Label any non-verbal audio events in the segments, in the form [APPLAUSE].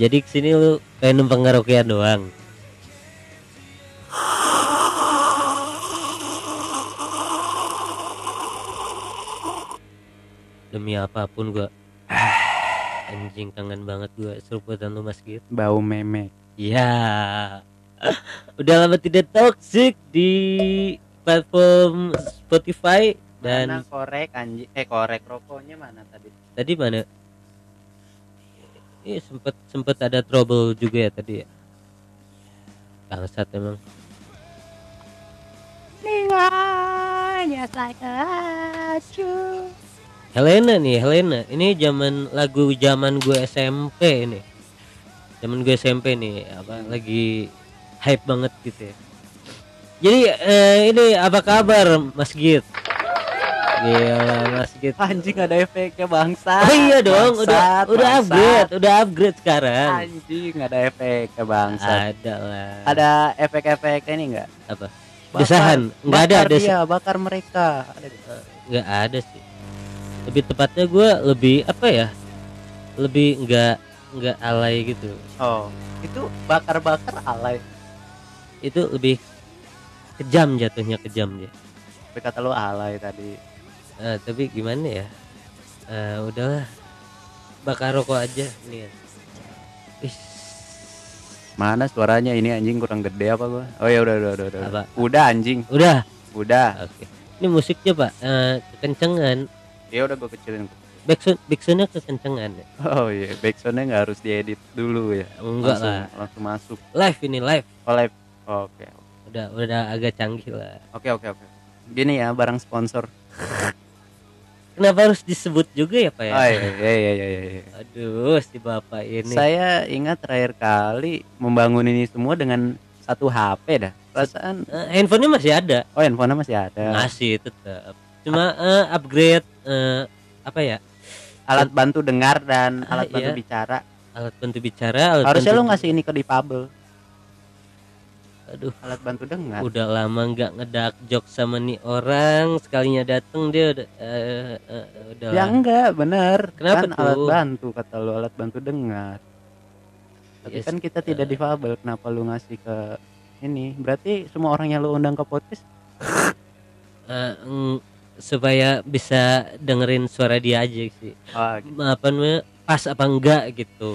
Jadi ke sini lu kayak numpang karaokean doang. Demi apa pun gua [SIGHS] anjing kangen banget gua seruputan lu Mas Git. Bau meme. Ya. Udah lama tidak toxic di platform Spotify Mana dan korek anjing eh korek rokoknya mana tadi? tadi mana? Iya sempet sempet ada trouble juga ya tadi ya. Bangsat emang. Helena nih Helena. Ini zaman lagu zaman gue SMP ini. Zaman gue SMP nih apa lagi hype banget gitu ya. Jadi eh, ini apa kabar Mas Git Gila Mas Git Anjing ada efeknya bangsa. Oh iya dong udah Bangsat, udah bangsat. upgrade udah upgrade sekarang Anjing ada efeknya bangsa. ada lah Ada efek-efek ini enggak? apa desahan nggak ada bakar ada dia, bakar mereka. Ada. nggak ada sih lebih tepatnya gue lebih apa ya lebih nggak nggak alay gitu Oh, itu bakar-bakar alay. itu lebih kejam jatuhnya kejam dia Tapi kata lu alay tadi. Eh, tapi gimana ya Eh, udahlah bakar rokok aja nih Ih, Mana suaranya ini anjing kurang gede apa gua? Oh ya udah udah udah udah. Apa? Udah anjing, udah udah. oke ini musiknya pak Eh, kekencengan Ya udah gua kecilin. backsound backsoundnya kekencengan ya Oh iya, backsoundnya nggak harus diedit dulu ya. enggak langsung, lah Langsung masuk. live ini live Oh, live. Oke. udah udah agak canggih lah Oke oke oke. Gini ya barang sponsor. [LAUGHS] kenapa harus disebut juga ya pak ya Oh iya iya iya iya. iya. aduh si bapak ini Saya ingat terakhir kali membangun ini semua dengan satu HP dah. Perasaan Eh, handphonenya masih ada oh handphone masih ada. masih tetap cuma eh, upgrade eh, apa ya Alat bantu dengar dan Ah, alat bantu iya. bicara. alat bantu bicara alat Harusnya bantu lu ngasih ini ke difabel. Aduh Alat bantu dengar. udah lama nggak ngedak jok sama nih orang sekalinya dateng dia udah eh, eh, udah Ya enggak, bener. Kenapa kan tuh? alat bantu kata lu alat bantu dengar. Tapi Yes, kan kita tidak eh. difabel, kenapa lu ngasih ke ini? Berarti semua orang yang lu undang ke podcast [LAUGHS] eh, mm, supaya bisa dengerin suara dia aja sih Oh, apa namanya pas apa enggak gitu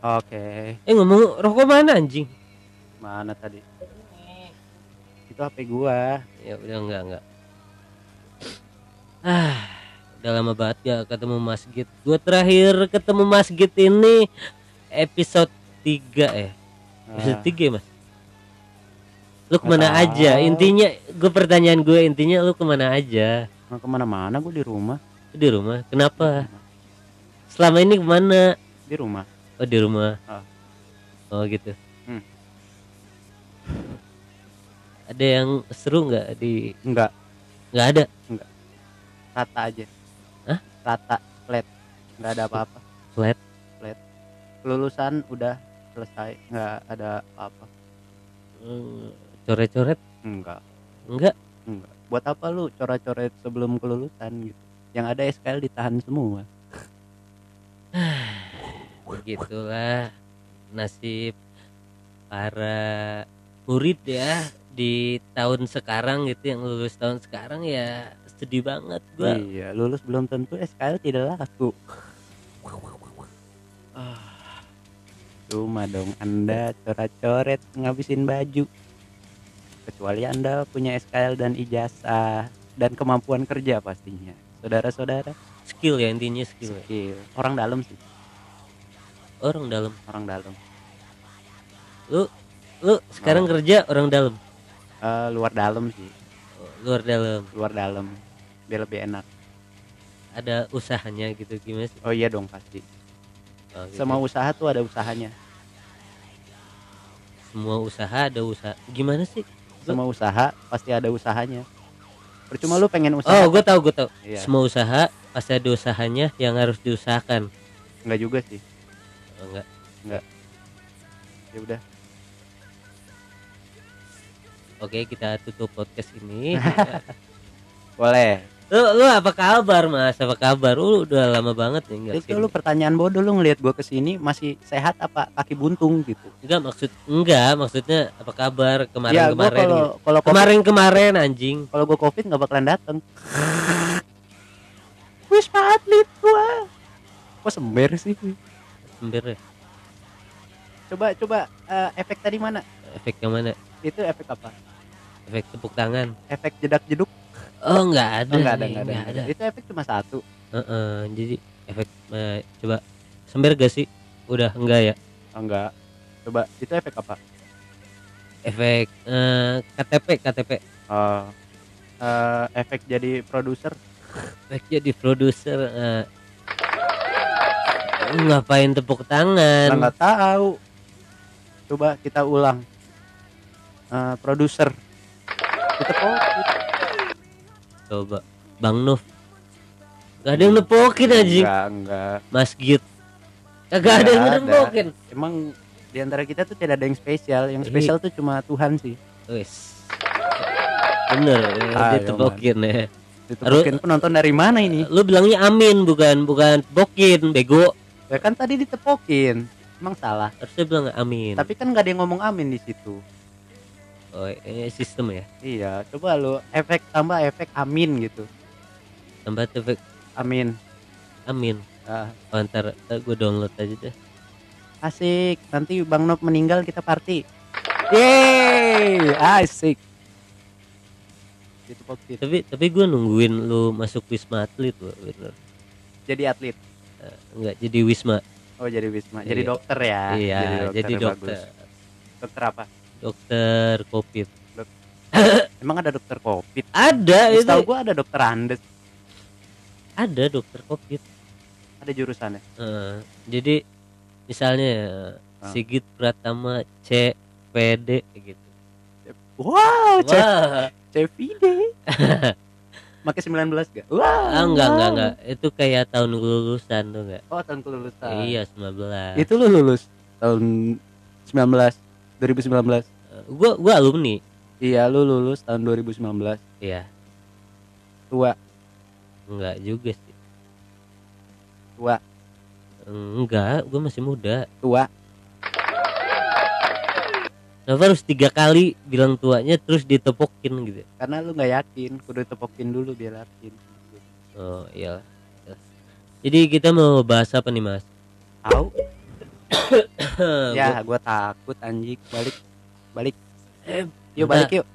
Oke. eh ngomong rokok mana anjing Mana tadi? Itu HP gua. ya udah enggak enggak. Ah udah lama banget gak ketemu Mas Git. Gue terakhir ketemu Mas Git ini episode 3 eh. Episode Ah, 3 ya mas? Lu ke mana aja? Intinya gue pertanyaan gue intinya lu ke mana aja? Mau ke mana-mana gua di rumah. Di rumah? Kenapa? Selama ini ke mana? Di rumah. oh di rumah? Ah. oh gitu. Ada yang seru nggak di Enggak, nggak ada rata aja. Hah? Rata, flat. Enggak ada apa-apa. Flat? Flat. Kelulusan udah selesai, enggak ada apa-apa. Hmm, coret-coret Enggak. enggak Enggak. Buat apa lu coret-coret sebelum kelulusan gitu? Yang ada SKL ditahan semua. [SIGHS] begitulah nasib para murid ya di tahun sekarang gitu yang lulus tahun sekarang ya sedih banget gua Iya, lulus belum tentu SKL tidak laku. Ah, Cuma dong Anda coret-coret ngabisin baju. Kecuali Anda punya SKL dan ijazah dan kemampuan kerja pastinya. Saudara-saudara, skill ya intinya skill ya. skill. orang dalam sih, orang dalam orang dalam. lu lu sekarang kerja orang dalam Eh, luar dalam sih, Oh, luar dalam luar dalam. Biar lebih enak. ada usahanya gitu gimana sih Oh iya dong pasti. Oh, gitu. Semua usaha tuh ada usahanya. semua usaha ada usaha gimana sih Semua usaha pasti ada usahanya. Percuma lu pengen usaha. oh gue tahu gue tahu Iya. semua usaha pasti ada usahanya yang harus diusahakan Enggak juga sih. oh, enggak Ya udah. Oke, kita tutup podcast ini. [LAUGHS] Boleh. lu, lu apa kabar, Mas? Apa kabar? Lu udah lama banget nih enggak Itu lu pertanyaan bodoh lu ngelihat gua ke sini masih sehat apa kaki buntung gitu. Enggak maksud enggak, maksudnya apa kabar ya gua kemarin-kemarin? kalau gitu. kalau covid Kemarin-kemarin anjing. kalau gua covid nggak bakalan dateng. Wisma atlet gua. Kok sember sih? Sembir ya. Coba coba eh, efek tadi mana? Efek yang mana? Itu efek apa? Efek tepuk tangan. Efek jedak jeduk? Oh, enggak ada. Oh, nggak ada, nih, nggak ada, nggak nggak ada. Itu efek cuma satu. Heeh, jadi efek eh, coba sembir gak sih? Udah enggak ya? Oh, enggak. Coba itu efek apa? Efek eh, KTP KTP. Oh, eh, efek jadi produser. Efek jadi produser lu ngapain tepuk tangan? Nah, nggak tahu. Coba kita ulang. Eh, produser. Covid. Coba Bang Nuf. Gak ada yang nepokin anjing. Enggak, enggak. Mas Git. Kagak ada yang nepokin. Emang di antara kita tuh tidak ada yang spesial. Yang Iya. spesial tuh cuma Tuhan sih. Wis. Bener, ya, Ah, ditepokin ya. Itu Aduh. mungkin penonton dari mana ini? Lu bilangnya amin bukan bukan bokin, bego. Ya kan tadi ditepokin. Emang salah. Harusnya bilang amin. Tapi kan nggak ada yang ngomong amin di situ. Oh, eh, sistem ya. Iya, coba lu efek tambah efek amin gitu. Tambah efek Amin. amin. Ah, Oh, ntar, ntar gue download aja deh. asik. Nanti Bang Nop meninggal kita party. Yeay, asik. Ditepokin. Tapi tapi gue nungguin lu masuk wisma atlet loh, bener. Jadi atlet. Eh, Enggak jadi wisma. Oh, jadi Wisma. Jadi Iya. dokter ya. iya, jadi dokter. bagus. Dokter apa? Dokter covid. [LAUGHS] Emang ada dokter covid? Ada itu. Tahu gua ada dokter Andes. Ada dokter covid. Ada jurusannya. Eh, jadi misalnya Ah. Sigit Pratama C PD gitu. Wow, C Wah, CVD. [LAUGHS] Pakai 19 gak? Wah. ah, enggak enggak enggak. Itu kayak tahun lulusan tuh enggak? Oh, tahun kelulusan. Iya 19. Itu lu lulus tahun 19 2019. Eh, gua gua alumni. Iya, lu lulus tahun 2019. Iya, Tua, enggak juga sih. tua, Enggak, gua masih muda. tua. Kenapa harus tiga kali bilang tuanya terus ditepokin gitu? Karena lu nggak yakin, kudu tepokin dulu biar yakin. Oh iya. Jadi kita mau bahas apa nih mas? Tahu? Ya, gua takut anjing. Balik. Balik. Eh, Yuk balik yuk.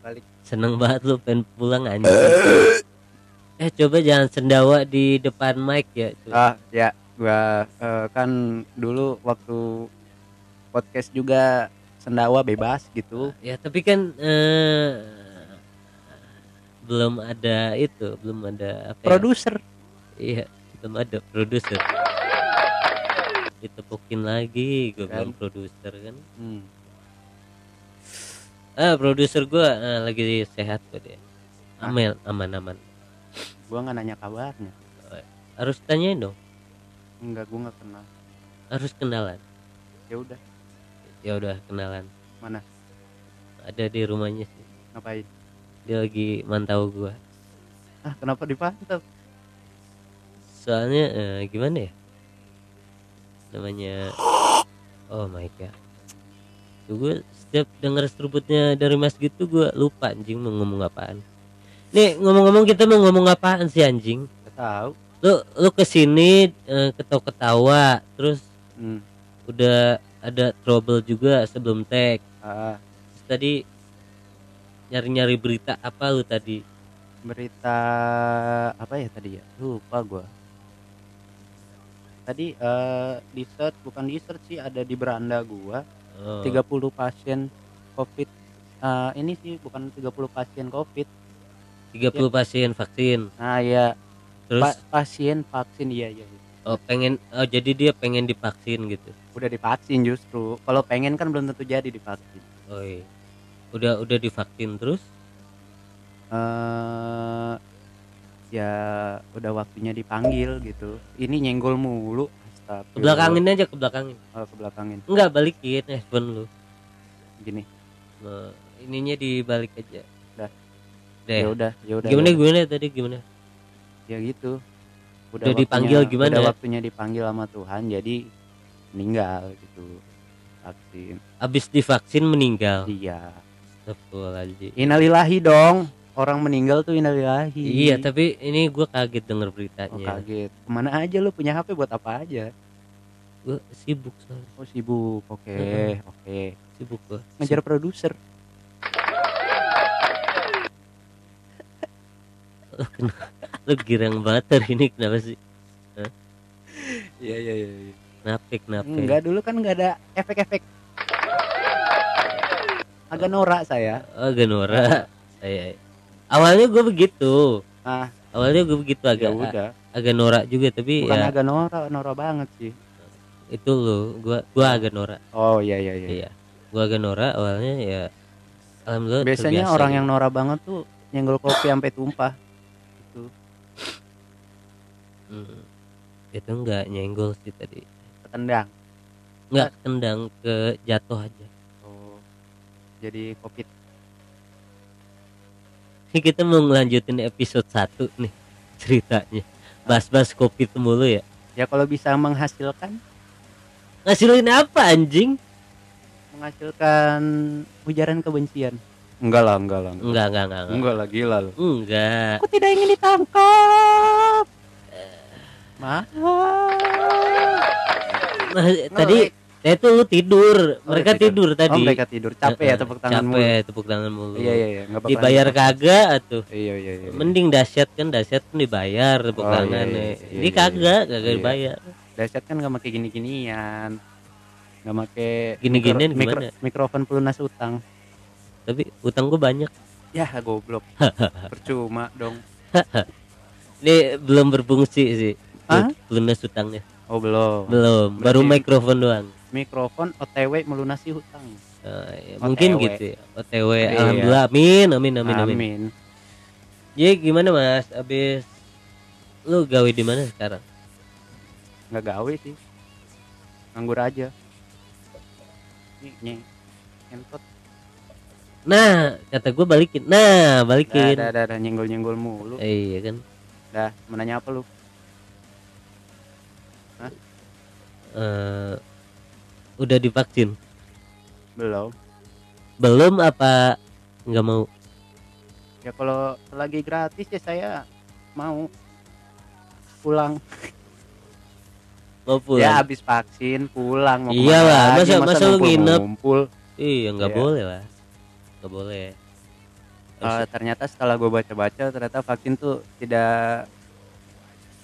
Balik. seneng banget lu pengen pulang anjing. eh coba jangan sendawa di depan mic ya. Coba. Ah, ya, gua eh, kan dulu waktu podcast juga sendawa bebas gitu. Ya tapi kan eh, belum ada itu, belum ada apa ya? Produser. Iya, belum ada produser. Ditepukin lagi, gue Kan. bilang produser kan. Hmm. Ah, produser gua eh, lagi sehat kok dia. Ah. Aman, aman. Gua nggak nanya kabarnya. Harus tanyain dong, Enggak, gua nggak kenal. harus kenalan. Ya udah, Ya udah kenalan. Mana? Ada di rumahnya sih. ngapain? Dia lagi mantau gua. Ah, kenapa dipantau? Soalnya eh, gimana ya? Namanya Oh my god. Tuh gue setiap denger seruputnya dari Mas gitu gue lupa anjing mau ngomong apaan. Nih ngomong-ngomong kita mau ngomong apaan sih anjing? Tahu. Lu lu ke sini eh, ketawa-ketawa terus Hmm. udah ada trouble juga sebelum tag. Ah, Terus tadi nyari-nyari berita apa lu tadi? berita apa ya tadi ya? Lupa gua. Tadi eh di search bukan di search sih ada di beranda gua Oh, 30 pasien Covid. Eh ini sih bukan 30 pasien Covid. 30 pasien vaksin. Nah, ya Terus pa- pasien vaksin iya iya. iya. oh pengen oh jadi dia pengen divaksin gitu. Udah divaksin justru. Kalau pengen kan belum tentu jadi divaksin. Oh iya. Udah udah divaksin terus? eh ya udah waktunya dipanggil gitu. Ini nyenggol mulu. Astagfirullah. Ke belakangin aja ke belakangin. Oh, ke belakangin. Enggak balikin handphone lu. gini Mau ininya dibalik aja Dah. deh ya udah ya udah gimana ya udah. gimana tadi gimana ya gitu Udah dipanggil gimana udah ya? waktunya dipanggil sama Tuhan jadi meninggal gitu vaksin abis divaksin meninggal iya Astagfirullahaladzim. innalillahi dong orang meninggal tuh innalillahi iya tapi ini gue kaget denger oh, beritanya kaget. Ke mana aja lu punya HP buat apa aja? Gue sibuk soalnya oh sibuk. Oke Heeh. oke. Sibuk gue ngejar produser. Lu girang banget hari ini kenapa sih? Iya iya iya kenapa kenapa? Enggak dulu kan enggak ada efek-efek. Agak norak saya. Oh Ganora saya awalnya gue begitu. Ah. Awalnya gue begitu ya agak udah. agak norak juga tapi bukan ya. agak norak norak banget sih. Itu lo gua gua agak norak. Oh iya iya iya. Iya. Gua agak norak awalnya ya alhamdulillah biasanya terbiasa orang yang norak banget tuh nyenggol kopi sampai tumpah. Itu Hmm. itu enggak nyenggol sih tadi. Ketendang enggak tendang ke jatuh aja. Oh. Jadi covid ini kita mau ngelanjutin episode 1 nih ceritanya. Bahas-bahas kopi itu mulu ya? Ya kalau bisa menghasilkan? Ngasilin apa anjing? Menghasilkan ujaran kebencian. Enggak lah enggak lah. Enggak, enggak enggak enggak. Enggak, enggak lah gila lu. Enggak. aku tidak ingin ditangkap. Mah. Nah, tadi saya tuh lu tidur mereka tidur. tidur, Oh, tadi mereka tidur capek ya tepuk tangan capek mulu. tepuk tangan mulu Iya iya iya, enggak apa-apa. dibayar kagak atuh Iya iya iya. mending dahsyat kan dahsyat kan dibayar tepuk Oh, tangan iya, iya, nih. iya, ini iya, kagak iya. kagak Iya. dibayar Dahsyat kan enggak pakai gini-ginian. Enggak pakai Gini-ginian mikro- gimana? mikrofon pelunas utang. tapi utang gua banyak Ya goblok. [LAUGHS] Percuma dong. [LAUGHS] ini belum berfungsi sih Hah? lunas utangnya Oh belum. belum baru Berarti- mikrofon doang Mikrofon OTW melunasi hutang. Eh, ya, mungkin OTW. gitu ya OTW Iya. alhamdulillah amin amin amin amin, Amin. jadi gimana mas abis lu gawe di mana sekarang Enggak gawe sih. Nganggur aja. Nih. Entot. nah kata gue balikin nah balikin dah, dah, dah, nyenggol-nyenggol mulu. Eh, iya kan Dah, menanya apa lu? Eh, udah divaksin Belum. belum apa nggak mau Ya kalau lagi gratis ya saya mau pulang. mau Ya pulang habis vaksin pulang mau Iyalah, ke mana lagi? masa- masa lu nginep? ngumpul iya nggak Iya. boleh lah nggak boleh Eh, ternyata setelah gue baca-baca ternyata vaksin tuh tidak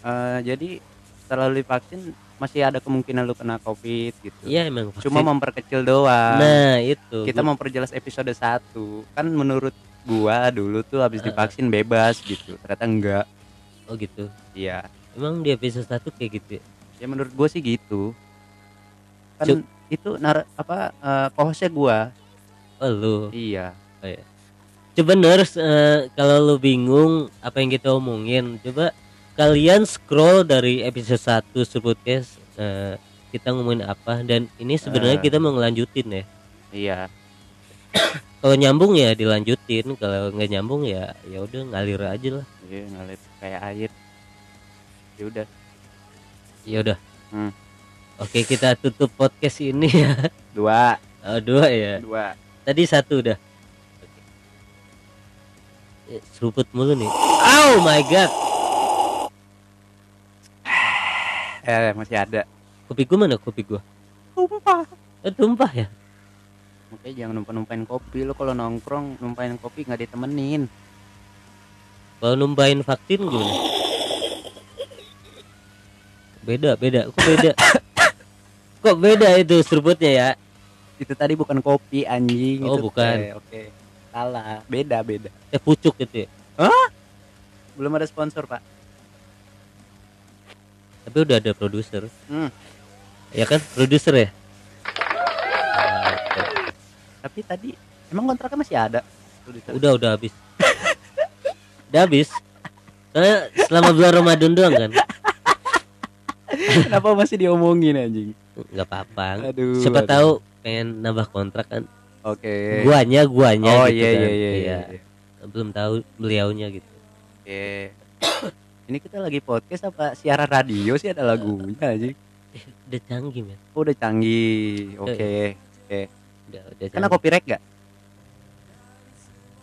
eh, jadi setelah lu divaksin masih ada kemungkinan lu kena covid gitu. Iya emang vaksin. cuma memperkecil doang. Nah itu. Kita memperjelas episode 1 kan menurut gua dulu tuh habis Heeh. divaksin bebas gitu. Ternyata enggak. Oh gitu. Iya. Emang di episode satu kayak gitu ya? ya menurut gue sih gitu. Kan Cuk. itu nar apa uh, kohosnya gua. Oh lu? Iya. Coba nurse eh, kalau lu bingung apa yang kita omongin coba kalian scroll dari episode 1 Surpodcast eh, kita ngomongin apa dan ini sebenarnya Eh. kita mau ngelanjutin ya. Iya. Kalau nyambung ya dilanjutin kalau nggak nyambung ya ya udah ngalir aja lah. Iya ngalir kayak air. Ya udah. Ya udah. Hmm. oke kita tutup podcast ini ya. Dua. Oh, dua ya? Dua. Tadi satu udah. Oke. Eh, seruput mulu nih. Oh my god eh masih ada. Kopi gua mana kopi gua? Tumpah. Eh, tumpah ya? Makanya jangan numpah numpahin kopi. Lu kalau nongkrong numpahin kopi nggak ditemenin. Kalau numpahin vaksin gimana? Beda beda. Kok beda? [COUGHS] Kok beda itu seruputnya ya? Itu tadi bukan kopi anjing. Oh, itu bukan. oke. Salah. Beda beda. Teh pucuk gitu ya? Belum ada sponsor pak tapi udah ada produser. Hmm. ya kan? Produser ya? Ah, tapi tadi emang kontraknya masih ada? Udah udah habis. Udah habis? Karena selama bulan Ramadan doang kan? Kenapa masih diomongin anjing? Nggak apa-apa. Aduh, siapa aduh. tahu pengen nambah kontrak kan? Oke. guanya guanya oh gitu iya, kan. iya. iya iya. belum tahu beliaunya gitu. Oke. Ini kita lagi podcast apa siaran radio sih ada lagunya aja. eh, udah canggih men Oh, udah canggih. Oke. Oke. udah udah Kena copyright gak?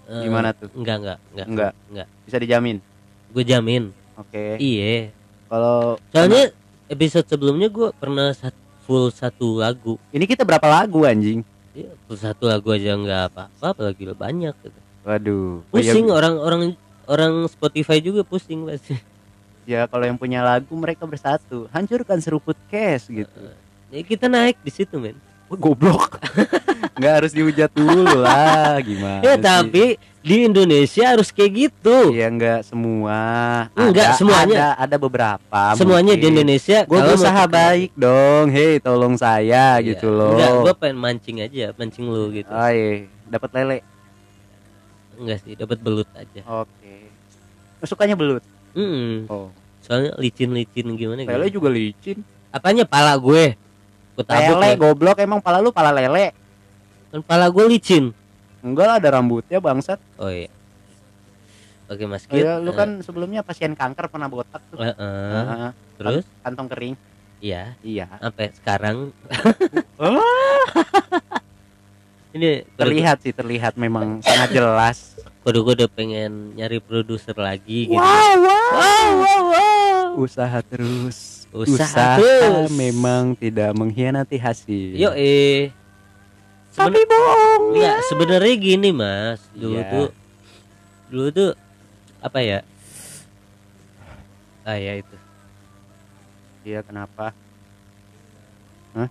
Eh, Gimana tuh? enggak enggak enggak Enggak. enggak Bisa dijamin. gue jamin Oke. iya Kalau soalnya episode sebelumnya gue pernah sat- full satu lagu ini kita berapa lagu anjing? Iya, full satu lagu aja nggak apa-apa apalagi banyak gitu. Waduh. Oh, iya, pusing orang orang orang Spotify juga pusing pasti Ya kalau yang punya lagu mereka bersatu. Hancurkan seruput cash gitu. ya kita naik di situ men Wah, goblok. [LAUGHS] Nggak harus dihujat dulu lah, gimana? ya sih? tapi di Indonesia harus kayak gitu ya enggak semua. Enggak, Ada- semuanya. Ada, ada beberapa. semuanya di Indonesia Gue berusaha baik dong. Hei, tolong saya Iya. gitu loh. enggak gue pengen mancing aja mancing lu gitu Oh, iya. dapat lele. enggak sih dapat belut aja Oke. Sukanya belut. Hmm, Oh. soalnya licin-licin gimana Lele gitu. juga licin. apanya pala gue gue tabuk Lele ya. goblok emang pala lu pala lele. kan pala gue licin Enggak lah ada rambutnya bangsat. oh iya oke mas Oh, Kit iya, lu kan sebelumnya pasien kanker pernah botak tuh. eh, eh, Heeh. terus kantong kering. iya Iya. sampai sekarang Oh. [LAUGHS] ini Terlihat sih, terlihat memang sangat jelas. Kode gue udah pengen nyari produser lagi gitu wow, wow wow wow Usaha terus. Usaha terus. memang tidak mengkhianati hasil. Yo eh Tapi bohong. ya sebenarnya gini mas dulu Iya. tuh dulu tuh apa ya ah ya itu Iya, kenapa? Eh,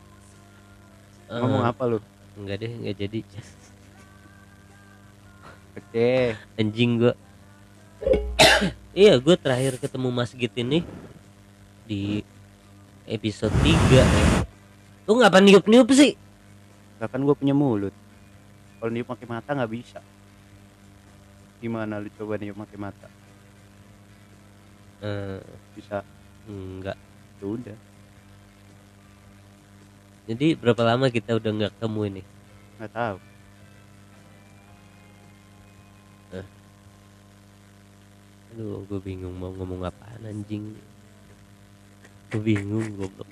Ngomong apa lu? enggak deh enggak jadi Oke. anjing gua [COUGHS] iya gue terakhir ketemu Mas Git ini di episode 3 ya. lu ngapa niup-niup sih Bahkan gue punya mulut. Kalau niup pakai mata nggak bisa. Gimana lu coba niup pakai mata? Eh, Bisa. enggak Ya udah. jadi berapa lama kita udah nggak ketemu ini Nggak tahu. Aduh gue bingung mau ngomong apaan anjing gue bingung goblok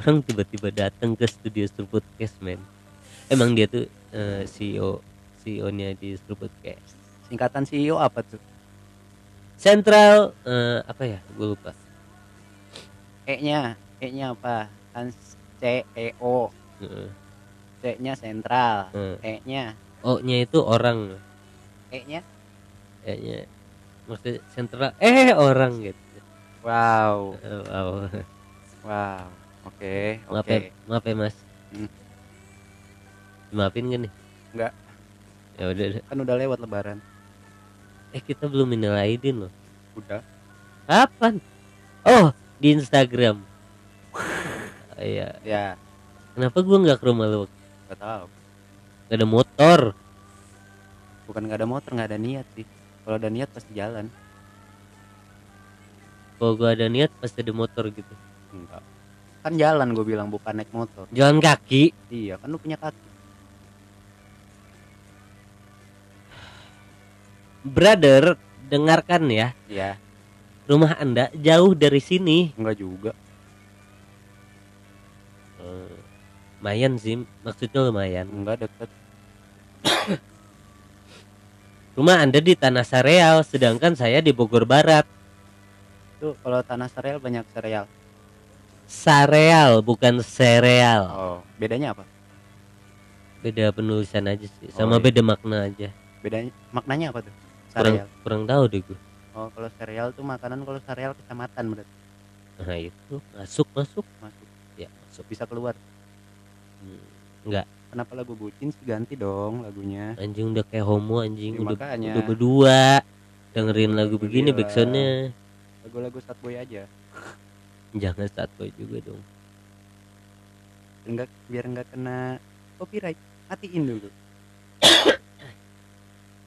orang tiba-tiba datang ke studio Podcast men emang dia tuh eh, CEO CEO nya di Podcast Singkatan CEO apa tuh? Central eh, apa ya gue lupa E-nya, E-nya apa? Kan C E O. Heeh, C-nya sentral. heeh. E-nya, O nya itu orang E-nya. Kayaknya maksudnya Central eh orang gitu Wow. Eh, wow. Wow. Oke, maaf oke. ya maaf ya mas Hmm. maafin gak nih Enggak. ya udah udah. Kan udah lewat lebaran. eh kita belum minal aidin loh Udah. kapan oh di Instagram Ah, [LAUGHS] iya Ya, kenapa gua nggak ke rumah lu nggak tahu. gak ada motor Bukan nggak ada motor, nggak ada niat sih. Kalau ada niat pasti jalan. kalau gua ada niat pasti ada motor gitu Enggak. Kan jalan gue bilang bukan naik motor. jalan kaki Iya, kan lu punya kaki. brother dengarkan ya Iya, rumah anda jauh dari sini enggak juga. Eh, lumayan sih maksudnya lumayan Enggak deket. [COUGHS] rumah anda di tanah Sareal sedangkan saya di Bogor Barat Tuh, kalau tanah sereal banyak sereal. Sareal bukan sereal Oh, bedanya apa? beda penulisan aja sih sama iya. beda makna aja Bedanya maknanya apa tuh? kurang Sereal. kurang tahu deh gue Oh, kalau sereal tuh makanan kalau sereal kecamatan berarti nah itu masuk masuk masuk ya masuk bisa keluar. Hmm, enggak Kenapa lagu bucin sih ganti dong lagunya? anjing udah kayak homo anjing Ya, udah makanya. udah berdua dengerin lagu begini Gila. backsoundnya Lagu-lagu sad boy aja. [LAUGHS] jangan satu juga dong Enggak biar enggak kena copyright. Matiin dulu. [COUGHS]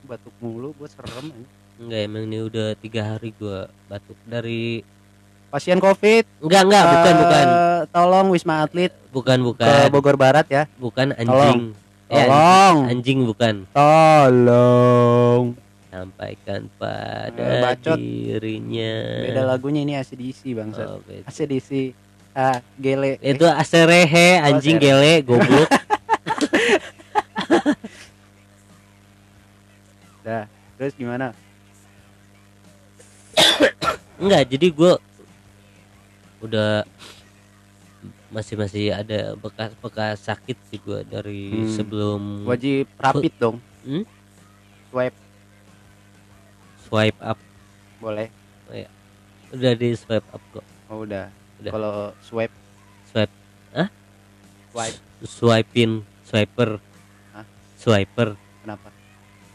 Batuk mulu gue serem aja. enggak emang ini udah tiga hari gua batuk dari pasien covid? Enggak enggak bukan eh, bukan. tolong wisma atlet. Bukan ke bukan. Bogor Barat ya. Bukan anjing. Eh, tolong. Anjing bukan. Tolong. Sampaikan Eh, pada bacot. dirinya. Beda lagunya ini ACDC bangsa Oh, beda. ACDC ah gele. Itu aserehe anjing Asere. gele goblok. [LAUGHS] Dah terus gimana? Enggak jadi gue udah masih masih ada bekas-bekas sakit sih gue dari Hmm. sebelum wajib rapid dong. Hmm? swipe. Swipe up. Boleh. Udah di swipe up kok. Oh udah, Udah. kalau swipe. Swipe. Swipe. Swiping swiper. Hah? swiper. Kenapa?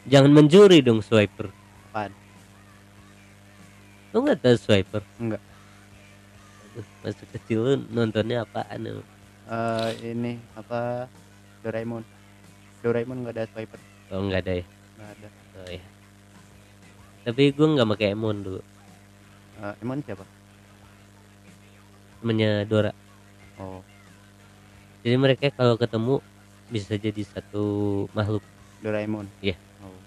Jangan mencuri dong swiper. Apaan? Lu nggak tahu swiper? Enggak. Masa kecil lu nontonnya apaan lu? Eh ini apa Doraemon. Doraemon nggak ada swiper. Oh nggak ada ya? Nggak ada. Oh ya tapi gue nggak pakai emon dulu Eh, Emon siapa? Temennya Dora. Oh. Jadi mereka kalau ketemu bisa jadi satu makhluk. Doraemon? Iya. oh.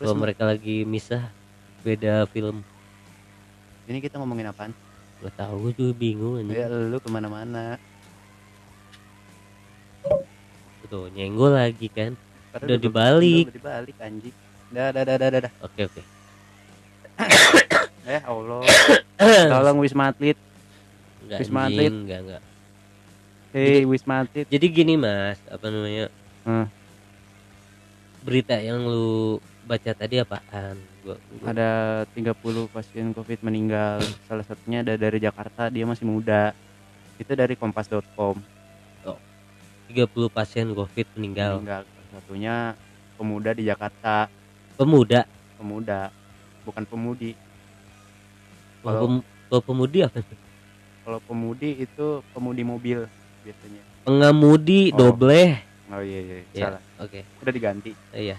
terus kalau mereka lagi misah beda film. Ini kita ngomongin apaan gak tahu gue juga bingung ya aja lu ke mana-mana. Tuh nyenggol lagi kan. Padahal Udah dibalik. udah dibalik anjing. Dah dah dah dah dah, dah. oke oke. [COUGHS] Eh Allah. [COUGHS] Tolong wisma atlet. Enggak Wisma anjing, Atlet. enggak enggak. Hei wisma atlet. jadi gini mas apa namanya? Hmm. berita yang lu baca tadi apaan gua, gua. Ada 30 pasien covid meninggal. Salah satunya ada dari Jakarta dia masih muda. Itu dari kompas.com 30 pasien covid meninggal. Meninggal. Salah satunya pemuda di Jakarta. Pemuda? Pemuda bukan pemudi. Kalau pem- kalau pemudi apa kalau pemudi itu pemudi mobil biasanya. Pengemudi Oh. doble. Oh iya iya ya salah. oke. Udah diganti. Iya.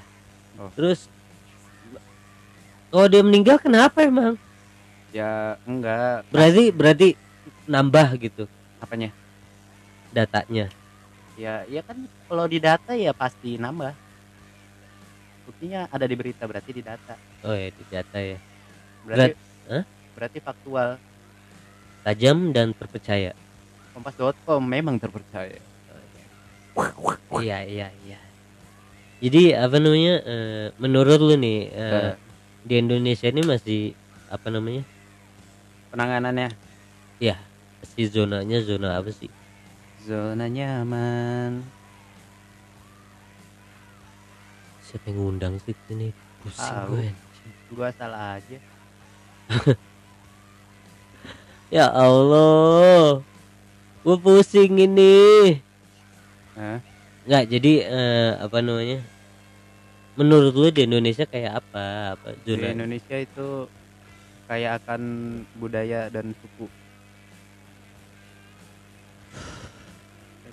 Oh. terus kalau dia meninggal kenapa emang? Ya enggak. Berarti berarti nambah gitu apanya? datanya. Ya ya kan kalau di data ya pasti nambah. Buktinya ada di berita berarti di data. Oh ya di data ya. Berarti Hah? berarti faktual. Tajam dan terpercaya. Kompas.com memang terpercaya. Iya iya iya. Jadi apa namanya eh, menurut lu nih eh, Eh. Di Indonesia ini masih apa namanya? Penanganannya? Si zonanya zona apa sih? Zona nyaman. Siapa yang ngundang sih? Ini pusing gue. Gua salah aja. [LAUGHS] Ya Allah. Gue pusing ini. Hah? nggak jadi eh, apa namanya menurut lu di Indonesia kayak apa? Apa di Indonesia itu kayak akan budaya dan suku.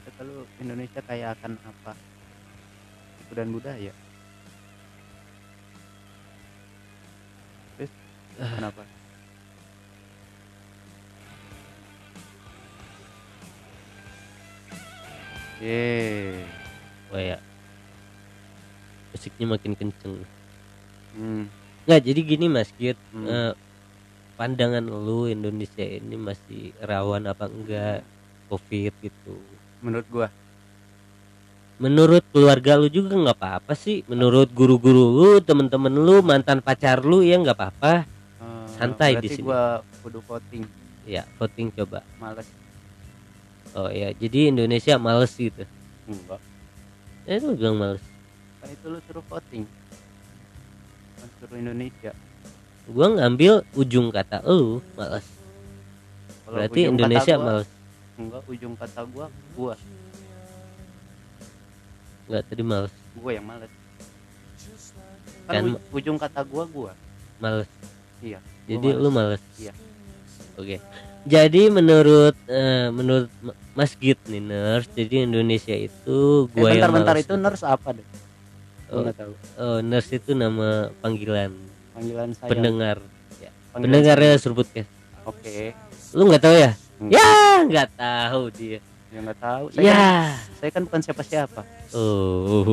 Kata lu Indonesia kayak akan apa? Suku dan budaya. Terus kenapa? Yeay. oh ya musiknya makin kenceng. Hmm. nggak jadi gini mas Git Hmm. eh, pandangan lu Indonesia ini masih rawan apa enggak covid gitu? Menurut gua. Menurut keluarga lu juga nggak apa-apa sih. Menurut guru-guru lu temen-temen lu mantan pacar lu ya nggak apa-apa. Eh, Santai di sini. gua kudu voting. Ya voting coba. Males. Oh ya jadi Indonesia males gitu? Enggak. Eh lu bilang males kan itu lu suruh voting. Kan suruh Indonesia. Gua ngambil ujung kata lu males Kalau berarti Indonesia gua, males enggak ujung kata gua gua. Nggak tadi males gua yang males. Kan, Kan- ujung kata gua gua. Males. Iya gua jadi males. lu males. Iya. oke. Jadi menurut eh, menurut Ma- Mas Git nih nurse jadi Indonesia itu eh, gua yang bentar-bentar males itu nurse apa deh? gua Oh. nggak tahu oh nurse itu nama panggilan panggilan saya pendengar panggilan pendengarnya Surbutcast saya. Oke. Lu nggak tahu ya? Hmm. Ya, nggak tahu dia. Ya nggak tahu. Saya Ya. kan, saya kan bukan siapa-siapa. Oh.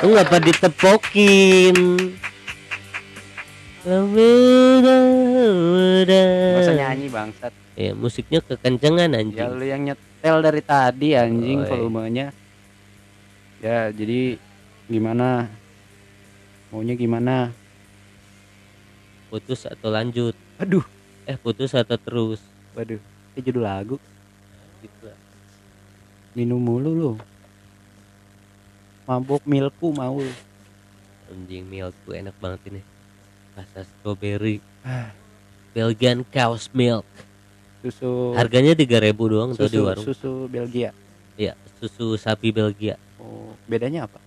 Lu ngapa ditepokin? Usah nyanyi bangsat. Ya, musiknya kekencengan Ya anjing. lu yang nyetel dari tadi anjing Oh, volumenya. Ya jadi gimana? Maunya gimana? Putus atau lanjut? Aduh, Eh, putus atau terus? waduh. Itu judul lagu. Gitu. Minum mulu lu. Mabok milku mau. lu. Anjing milk tuh enak banget ini. Rasa strawberry. Ah. Belgian cow's milk. Susu Harganya 3000 doang tuh di susu, warung. susu Belgia. Iya, susu sapi Belgia. Oh, bedanya apa?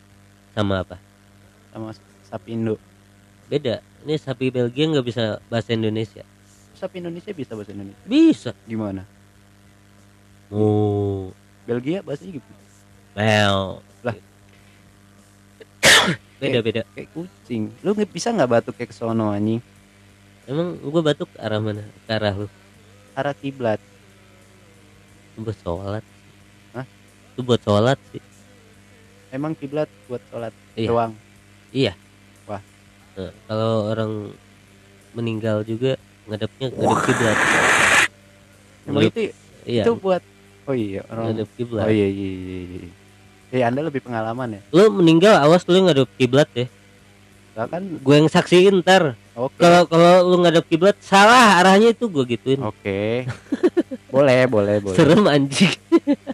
Sama apa? Sama sapi Indo. Beda. Ini sapi Belgia nggak bisa bahasa Indonesia. Sapi Indonesia bisa bahasa Indonesia. Bisa. Gimana? Oh, Belgia bahasanya gitu. well. Lah. [COUGHS] beda beda. Kayak kucing. Lu nggak bisa nggak batuk kayak kesono anjing? Emang gua batuk ke arah mana? Ke arah lu. Arah kiblat. Itu buat sholat. Hah? Itu buat sholat sih. Emang kiblat buat sholat Iya. doang. Iya. Wah. Nah, kalau orang meninggal juga ngadepnya ngadep kiblat. Emang itu Iya. itu buat Oh iya orang. Ngadep kiblat. Oh iya iya iya. iya. Eh Anda lebih pengalaman ya? Lu meninggal awas lu ngadep kiblat ya. Lah kan Gue yang saksiin ntar. Oke. Kalau kalau lu ngadep kiblat salah arahnya itu gue gituin. Oke. [LAUGHS] boleh, boleh, boleh. Serem anjing.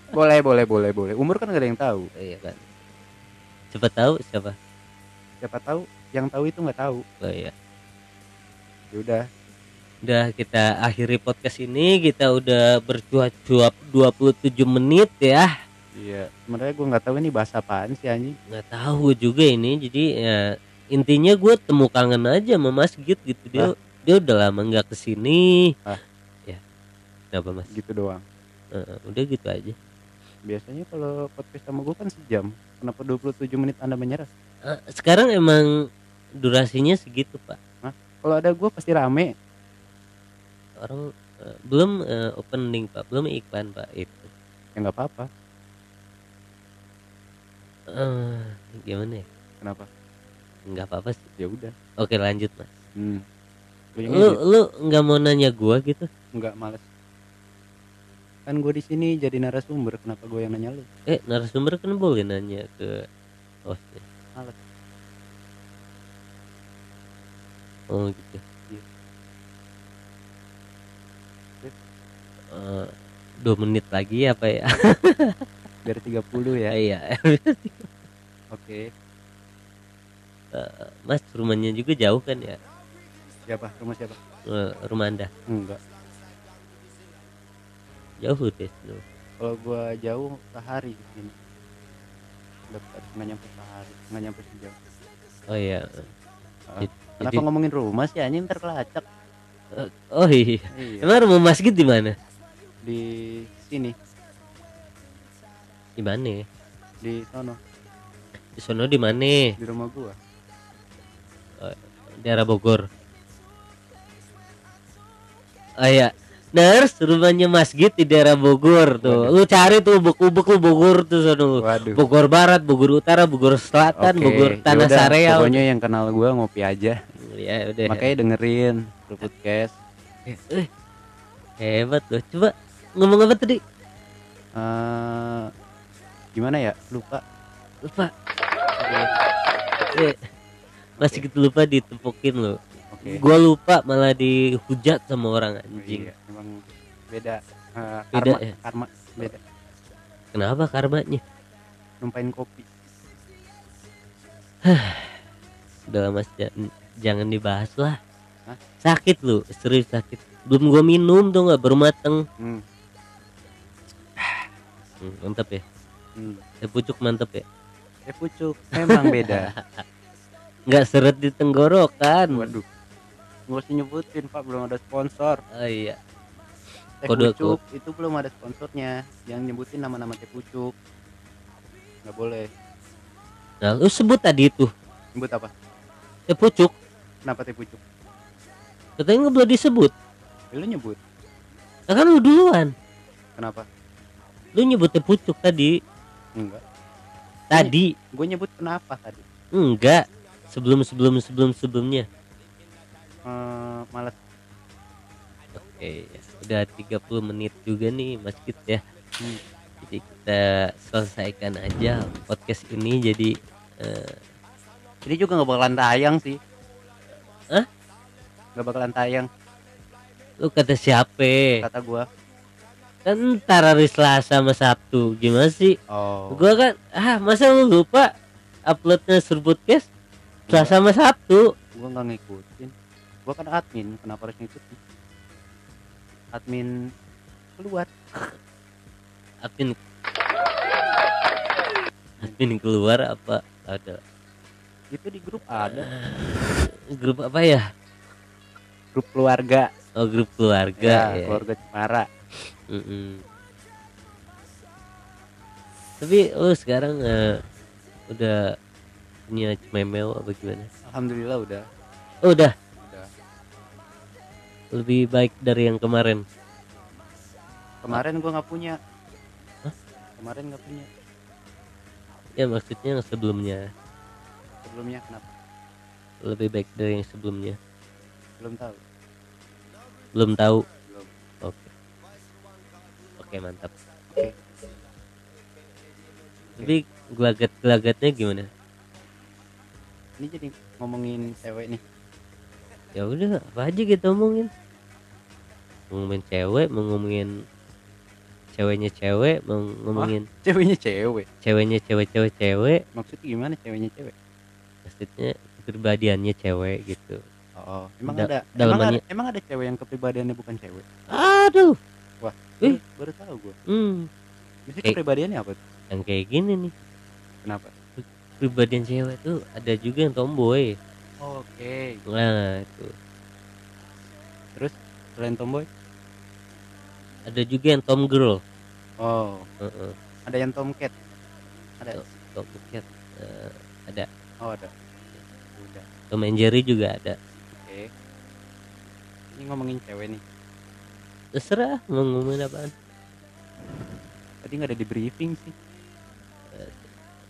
Boleh, boleh, boleh, boleh. Umur kan gak ada yang tahu. iya kan. Siapa tahu siapa? Siapa tahu yang tahu itu nggak tahu. Oh iya. Ya udah. Udah kita akhiri podcast ini kita udah bercuap-cuap 27 menit ya. Iya. Sebenarnya gue nggak tahu ini bahasa apaan sih anjing. nggak tahu juga ini jadi ya intinya gue temu kangen aja sama Mas Git gitu dia dia udah lama nggak ke sini Ah. ya kenapa Mas Gitu doang. Eh, udah gitu aja Biasanya kalau podcast sama gue kan sejam. Kenapa 27 menit Anda menyerah? Eh, sekarang emang durasinya segitu Pak Kalau ada gue pasti rame. orang eh, belum eh, opening Pak belum iklan Pak itu Ya nggak apa-apa. Eh, gimana ya Kenapa? Nggak apa-apa sih Ya udah. oke lanjut Mas Hmm. Lu lu nggak mau nanya gua gitu nggak males. Kan gue di sini jadi narasumber. Kenapa gue yang nanya lu? eh narasumber kan boleh nanya ke hostnya Males. oh gitu Iya. Eh, dua menit lagi apa ya Dari 30 ya. iya Oke. Eh, mas rumahnya juga jauh kan ya Siapa? Rumah siapa? Eh, rumah anda Enggak. jauh deh lu. Kalau gue jauh sehari di sini. Dekat nggak nyampe sehari, nggak nyampe sejam. oh iya Jadi- Kenapa ngomongin rumah sih anjing ntar kelacak. oh iya Iya. emang rumah mas Git di mana Di sini, di mana di sono, di sono di mana di rumah gua. Daerah Bogor oh iya Ners, rumahnya Mas Git di daerah Bogor tuh. Lu cari tuh ubek-ubek lu Bogor tuh sono. Waduh. Bogor Barat, Bogor Utara, Bogor Selatan, Oke, Bogor Tanah yaudah, Sareal. Pokoknya yang kenal gua ngopi aja. Ya udah. Makanya dengerin podcast. Eh, hebat loh. Coba ngomong apa tadi? eh gimana ya? Lupa. Lupa. Eh, masih gitu lupa ditepukin loh. Oke. Gua lupa malah dihujat sama orang anjing. Iya, emang beda. Eh, Beda karma, ya? karma beda. Kenapa karmanya? Numpain kopi. Udah lama jangan, jangan dibahas lah. Hah? Sakit lu, serius sakit. Belum gua minum tuh nggak baru mateng. Hmm. Hmm, mantap ya. Hmm. Teh pucuk mantep ya. Eh pucuk, memang beda. [LAUGHS] Nggak seret di tenggorokan. Waduh. Nggak usah nyebutin Pak, belum ada sponsor. Oh iya. Teh Kode- pucuk itu belum ada sponsornya. Yang nyebutin nama-nama teh pucuk. Nggak boleh. Nah, lu sebut tadi itu Nyebut apa? teh pucuk. Kenapa teh pucuk? katanya nggak boleh disebut Ya, Lu nyebut. nah, kan lu duluan Kenapa? lu nyebut teh pucuk tadi Enggak. tadi Gue nyebut kenapa tadi? enggak sebelum sebelum sebelum sebelumnya Eh, malas. oke udah 30 menit juga nih mas Kit ya Hmm. jadi kita selesaikan aja podcast ini jadi eh, Ini juga nggak bakalan tayang sih. Hah? Nggak bakalan tayang lu kata siapa kata gua. kan ntar hari Selasa sama Sabtu gimana sih Oh. gua kan ah masa lu lupa uploadnya podcast Selasa sama Sabtu Gua nggak ngikutin. Gua kan admin, kenapa harus ngikutin? Admin keluar. admin admin keluar apa ada Itu di grup ada. grup apa ya Grup keluarga. oh grup keluarga Ya, ya, keluarga Cemara. Mm-mm. tapi lu sekarang eh, udah punya cememel apa gimana Alhamdulillah udah. oh, udah Udah. lebih baik dari yang kemarin Kemarin gua nggak punya. Hah? Kemarin nggak punya. ya maksudnya yang sebelumnya Sebelumnya kenapa? lebih baik dari yang sebelumnya Belum tahu. belum tahu Belum. oke oke mantap Oke. tapi gelagat gelagatnya gimana Ini jadi ngomongin cewek nih. ya udah apa aja kita omongin ngomongin cewek ngomongin ceweknya cewek ngomongin Ceweknya cewek. ceweknya cewek cewek cewek Maksudnya gimana ceweknya cewek? maksudnya kepribadiannya cewek gitu Oh, emang Da- ada emang ada, emang ada cewek yang kepribadiannya bukan cewek? aduh Baru, Ih. baru tahu gua. hmm Maksudnya kepribadiannya apa tuh? yang kayak gini nih Kenapa? Kepribadian cewek tuh ada juga yang tomboy Oke. nah itu Selain tomboy? ada juga yang tom girl Oh, Heeh. ada yang tomcat. Ada. tom cat Eh, ada Oh, ada. Udah. tom and jerry juga ada Oke. Ini ngomongin cewek nih. terserah mau ngomongin apaan Tadi nggak ada di briefing sih.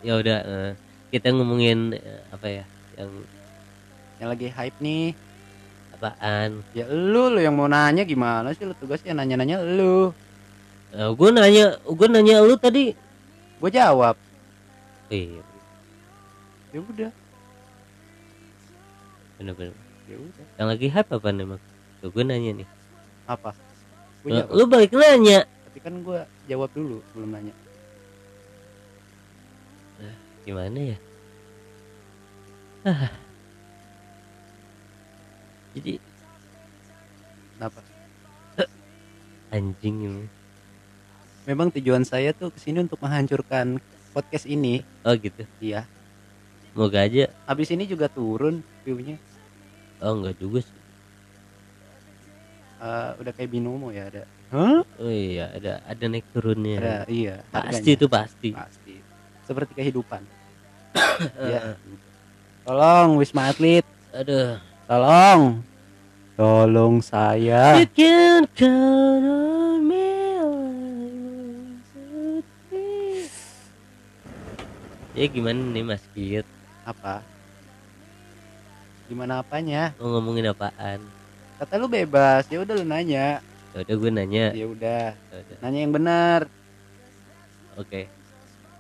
ya udah eh, kita ngomongin eh, apa ya yang Yang lagi hype nih. apaan Ya lu lu yang mau nanya gimana sih lu tugasnya nanya-nanya lu. gue nanya gue nanya lu tadi Gue jawab. eh Ya udah. bener-bener Ya udah. yang lagi hype apa nih mak tuh gue nanya nih Apa? Gue Eh, lu balik nanya Tapi kan gue jawab dulu belum nanya. Gimana ya Ah. jadi Kenapa? anjing ini Memang tujuan saya tuh ke sini untuk menghancurkan podcast ini. oh gitu Iya. semoga aja Habis ini juga turun view-nya. oh enggak juga sih Eh, udah kayak binomo ya ada. Hah? oh iya ada ada naik turunnya Ada, iya. pasti harganya. itu pasti Pasti. Seperti kehidupan. Iya. [COUGHS] Tolong Wisma Atlet, aduh tolong. Tolong saya. You can count on me like you Ya gimana nih Mas Kit? Apa? Gimana apanya? Mau ngomongin apaan? Kata lu bebas, ya udah lu nanya. Ya udah gue nanya. Ya udah, Ya udah. nanya yang benar. Oke.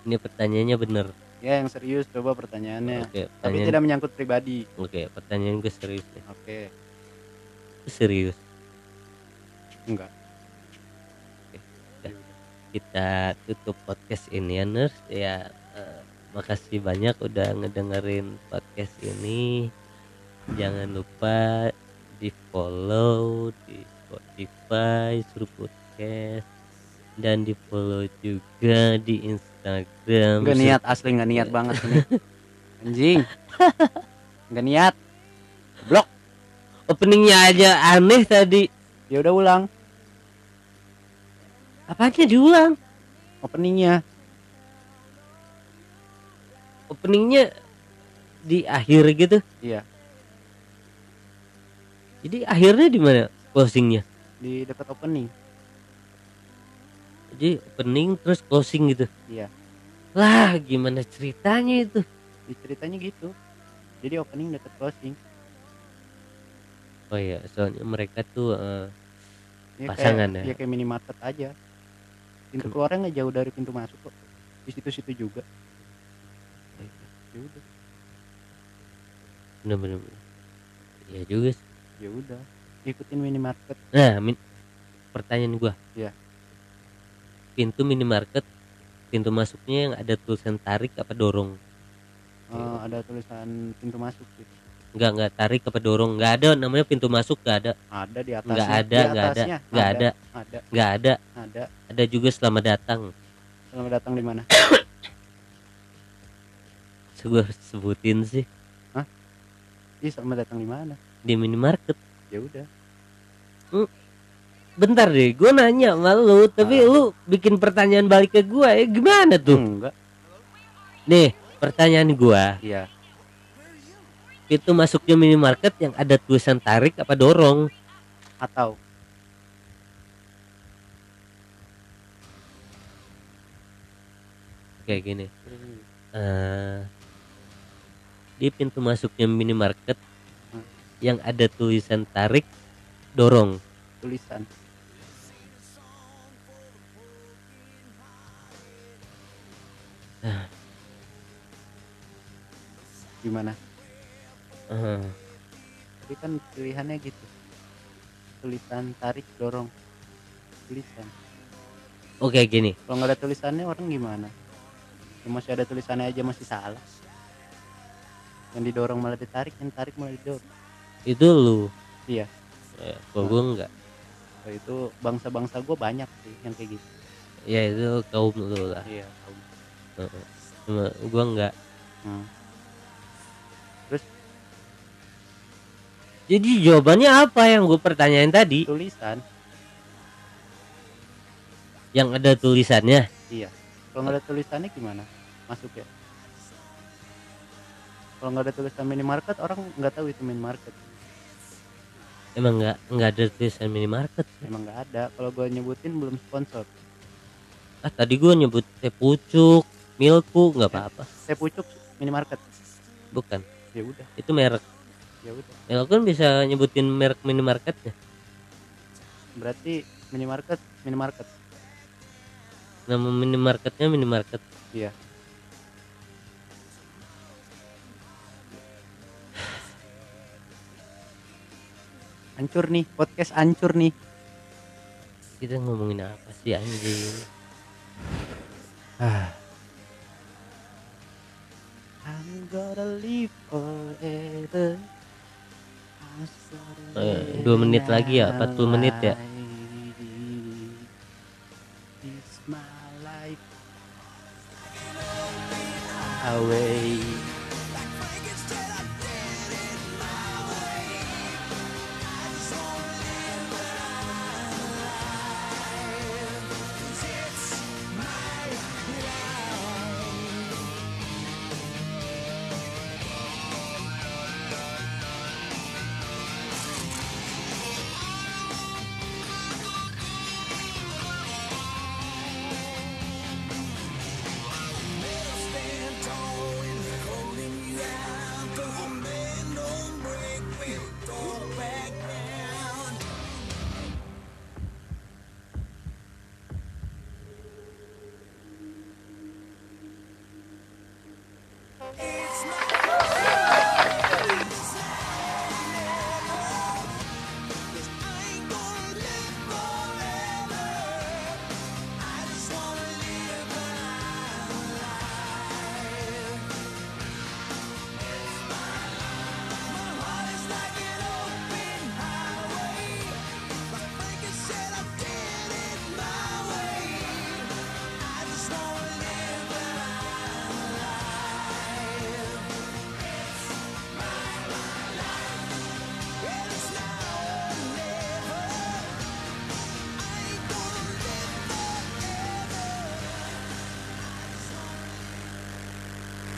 Ini pertanyaannya bener. Ya yang serius coba pertanyaannya. Oke, Tapi pertanyaan. tidak menyangkut pribadi. Oke, pertanyaan gue serius nih. Oke, Gue serius. enggak. Kita tutup podcast ini ya, Nurse. Ya, eh, makasih banyak udah ngedengerin podcast ini. Jangan lupa di follow di Spotify, suruh podcast dan di follow juga di Instagram. Enggak niat asli enggak niat banget ini. [LAUGHS] Anjing. Enggak niat. Blok. Openingnya aja aneh tadi. Ya udah ulang Apanya diulang? openingnya. Openingnya di akhir gitu. Iya. jadi akhirnya di mana closingnya di dekat opening jadi opening terus closing gitu. Iya. Lah gimana ceritanya itu? Di ceritanya gitu. Jadi opening dekat closing. Oh iya soalnya mereka tuh eh, Ya, Pasangan kayak, ya? ya kayak minimarket aja. Pintu keluarnya nggak jauh dari pintu masuk kok. Di situ-situ juga. Ya udah. Bener-bener ya juga sih. ya udah ikutin minimarket. Nah min- pertanyaan gua. Iya. Pintu minimarket. Pintu masuknya yang ada tulisan tarik apa dorong? Eh, ada tulisan pintu masuk sih nggak nggak tarik apa dorong. Nggak ada namanya pintu masuk nggak ada. Ada di atasnya nggak ada Di nggak ada nggak ada ada. nggak ada. Ada. Ada juga selamat datang. Selamat datang di mana? [COUGHS] Gue sebutin sih. Ih, selamat datang di mana? Di minimarket. Ya udah bentar deh gue nanya sama lu tapi Ah. lu bikin pertanyaan balik ke gue ya gimana tuh? Enggak. Nih pertanyaan gue iya. Pintu masuknya minimarket yang ada tulisan tarik apa dorong? Atau? Kayak gini. Eh di pintu masuknya minimarket Hmm. yang ada tulisan tarik dorong. Tulisan gimana? Eh, tapi kan pilihannya gitu. Tulisan tarik dorong. Tulisan. Oke gini. Kalau nggak ada tulisannya orang gimana? Ya masih ada tulisannya aja masih salah. Yang didorong malah ditarik yang tarik malah didorong. Itu lu? Iya. Ya, kalau gue enggak itu bangsa-bangsa gue banyak sih yang kayak gitu. Ya itu kaum lu lah. Iya Cuma gue enggak hmm. jadi jawabannya apa yang gue pertanyain tadi? Tulisan. Yang ada tulisannya? Iya. Kalau nggak ada tulisannya gimana? Masuk ya kalau nggak ada tulisan minimarket orang nggak tahu itu minimarket. Emang enggak enggak ada tulisan minimarket? Emang nggak ada. Kalau gue nyebutin belum sponsor. Ah tadi gue nyebut teh pucuk milku nggak apa-apa. Saya pucuk minimarket. Bukan. Ya udah. Itu merek. Ya udah. Ya kan bisa nyebutin merek minimarketnya berarti minimarket minimarket. Nama minimarketnya minimarket. Iya. Hancur nih podcast hancur nih. Kita ngomongin apa sih anjing I'm gonna live forever. Eh, dua menit lagi ya, 40 menit ya? It's my life. Away